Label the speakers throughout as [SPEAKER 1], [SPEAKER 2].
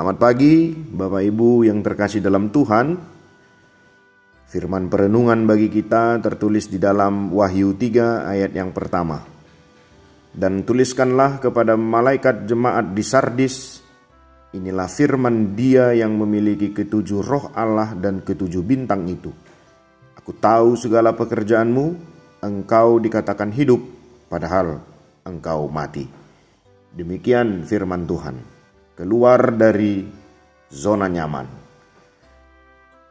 [SPEAKER 1] Selamat pagi, Bapak Ibu yang terkasih dalam Tuhan. Firman perenungan bagi kita tertulis di dalam Wahyu 3 ayat yang pertama. Dan tuliskanlah kepada malaikat jemaat di Sardis, inilah firman dia yang memiliki ketujuh roh Allah dan ketujuh bintang itu. Aku tahu segala pekerjaanmu, engkau dikatakan hidup, padahal engkau mati. Demikian firman Tuhan keluar dari zona nyaman.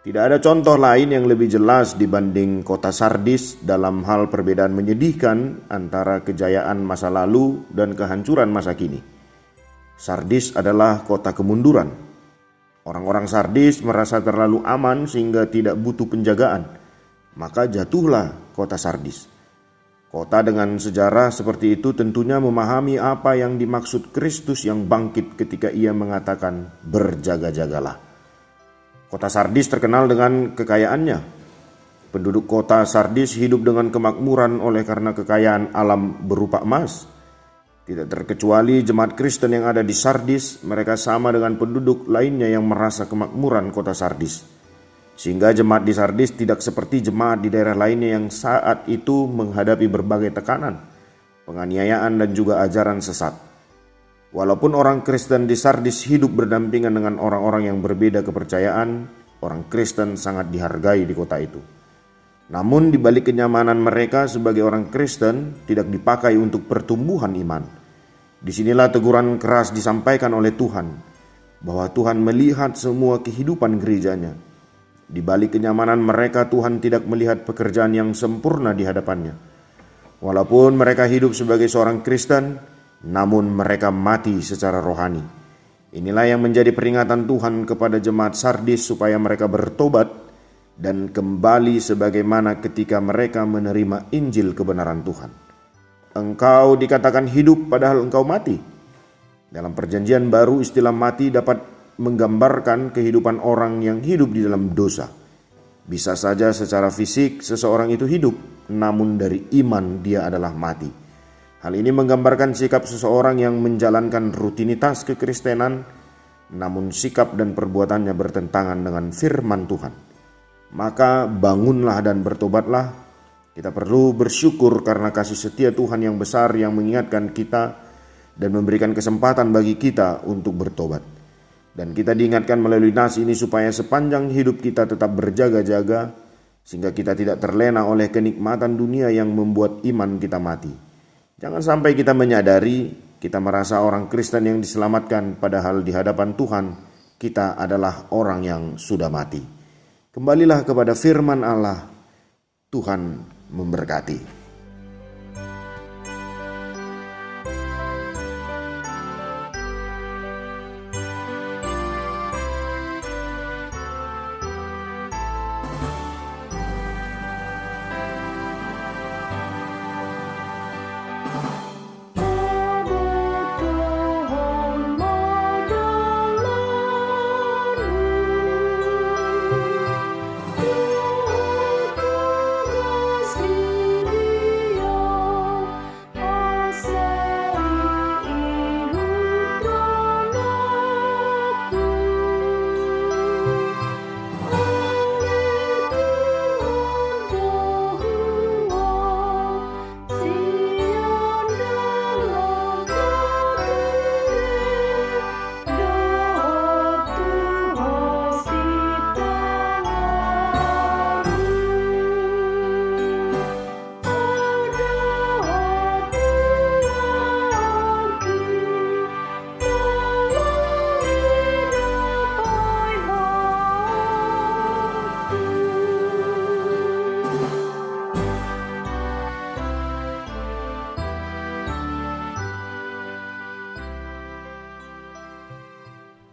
[SPEAKER 1] Tidak ada contoh lain yang lebih jelas dibanding kota Sardis dalam hal perbedaan menyedihkan antara kejayaan masa lalu dan kehancuran masa kini. Sardis adalah kota kemunduran. Orang-orang Sardis merasa terlalu aman sehingga tidak butuh penjagaan. Maka jatuhlah kota Sardis. Kota dengan sejarah seperti itu tentunya memahami apa yang dimaksud Kristus yang bangkit ketika ia mengatakan berjaga-jagalah. Kota Sardis terkenal dengan kekayaannya. Penduduk kota Sardis hidup dengan kemakmuran oleh karena kekayaan alam berupa emas. Tidak terkecuali jemaat Kristen yang ada di Sardis, mereka sama dengan penduduk lainnya yang merasa kemakmuran kota Sardis sehingga jemaat di Sardis tidak seperti jemaat di daerah lainnya yang saat itu menghadapi berbagai tekanan, penganiayaan dan juga ajaran sesat. Walaupun orang Kristen di Sardis hidup berdampingan dengan orang-orang yang berbeda kepercayaan, orang Kristen sangat dihargai di kota itu. Namun di balik kenyamanan mereka sebagai orang Kristen tidak dipakai untuk pertumbuhan iman. Di sinilah teguran keras disampaikan oleh Tuhan, bahwa Tuhan melihat semua kehidupan gerejanya, di balik kenyamanan mereka, Tuhan tidak melihat pekerjaan yang sempurna di hadapannya. Walaupun mereka hidup sebagai seorang Kristen, namun mereka mati secara rohani. Inilah yang menjadi peringatan Tuhan kepada jemaat Sardis supaya mereka bertobat dan kembali sebagaimana ketika mereka menerima Injil kebenaran Tuhan. Engkau dikatakan hidup padahal engkau mati. Dalam perjanjian baru istilah mati dapat menggambarkan kehidupan orang yang hidup di dalam dosa. Bisa saja secara fisik seseorang itu hidup, namun dari iman dia adalah mati. Hal ini menggambarkan sikap seseorang yang menjalankan rutinitas kekristenan, namun sikap dan perbuatannya bertentangan dengan firman Tuhan. Maka bangunlah dan bertobatlah. Kita perlu bersyukur karena kasih setia Tuhan yang besar yang mengingatkan kita dan memberikan kesempatan bagi kita untuk bertobat. Dan kita diingatkan melalui nas ini supaya sepanjang hidup kita tetap berjaga-jaga sehingga kita tidak terlena oleh kenikmatan dunia yang membuat iman kita mati. Jangan sampai kita menyadari kita merasa orang Kristen yang diselamatkan padahal di hadapan Tuhan kita adalah orang yang sudah mati. Kembalilah kepada firman Allah. Tuhan memberkati.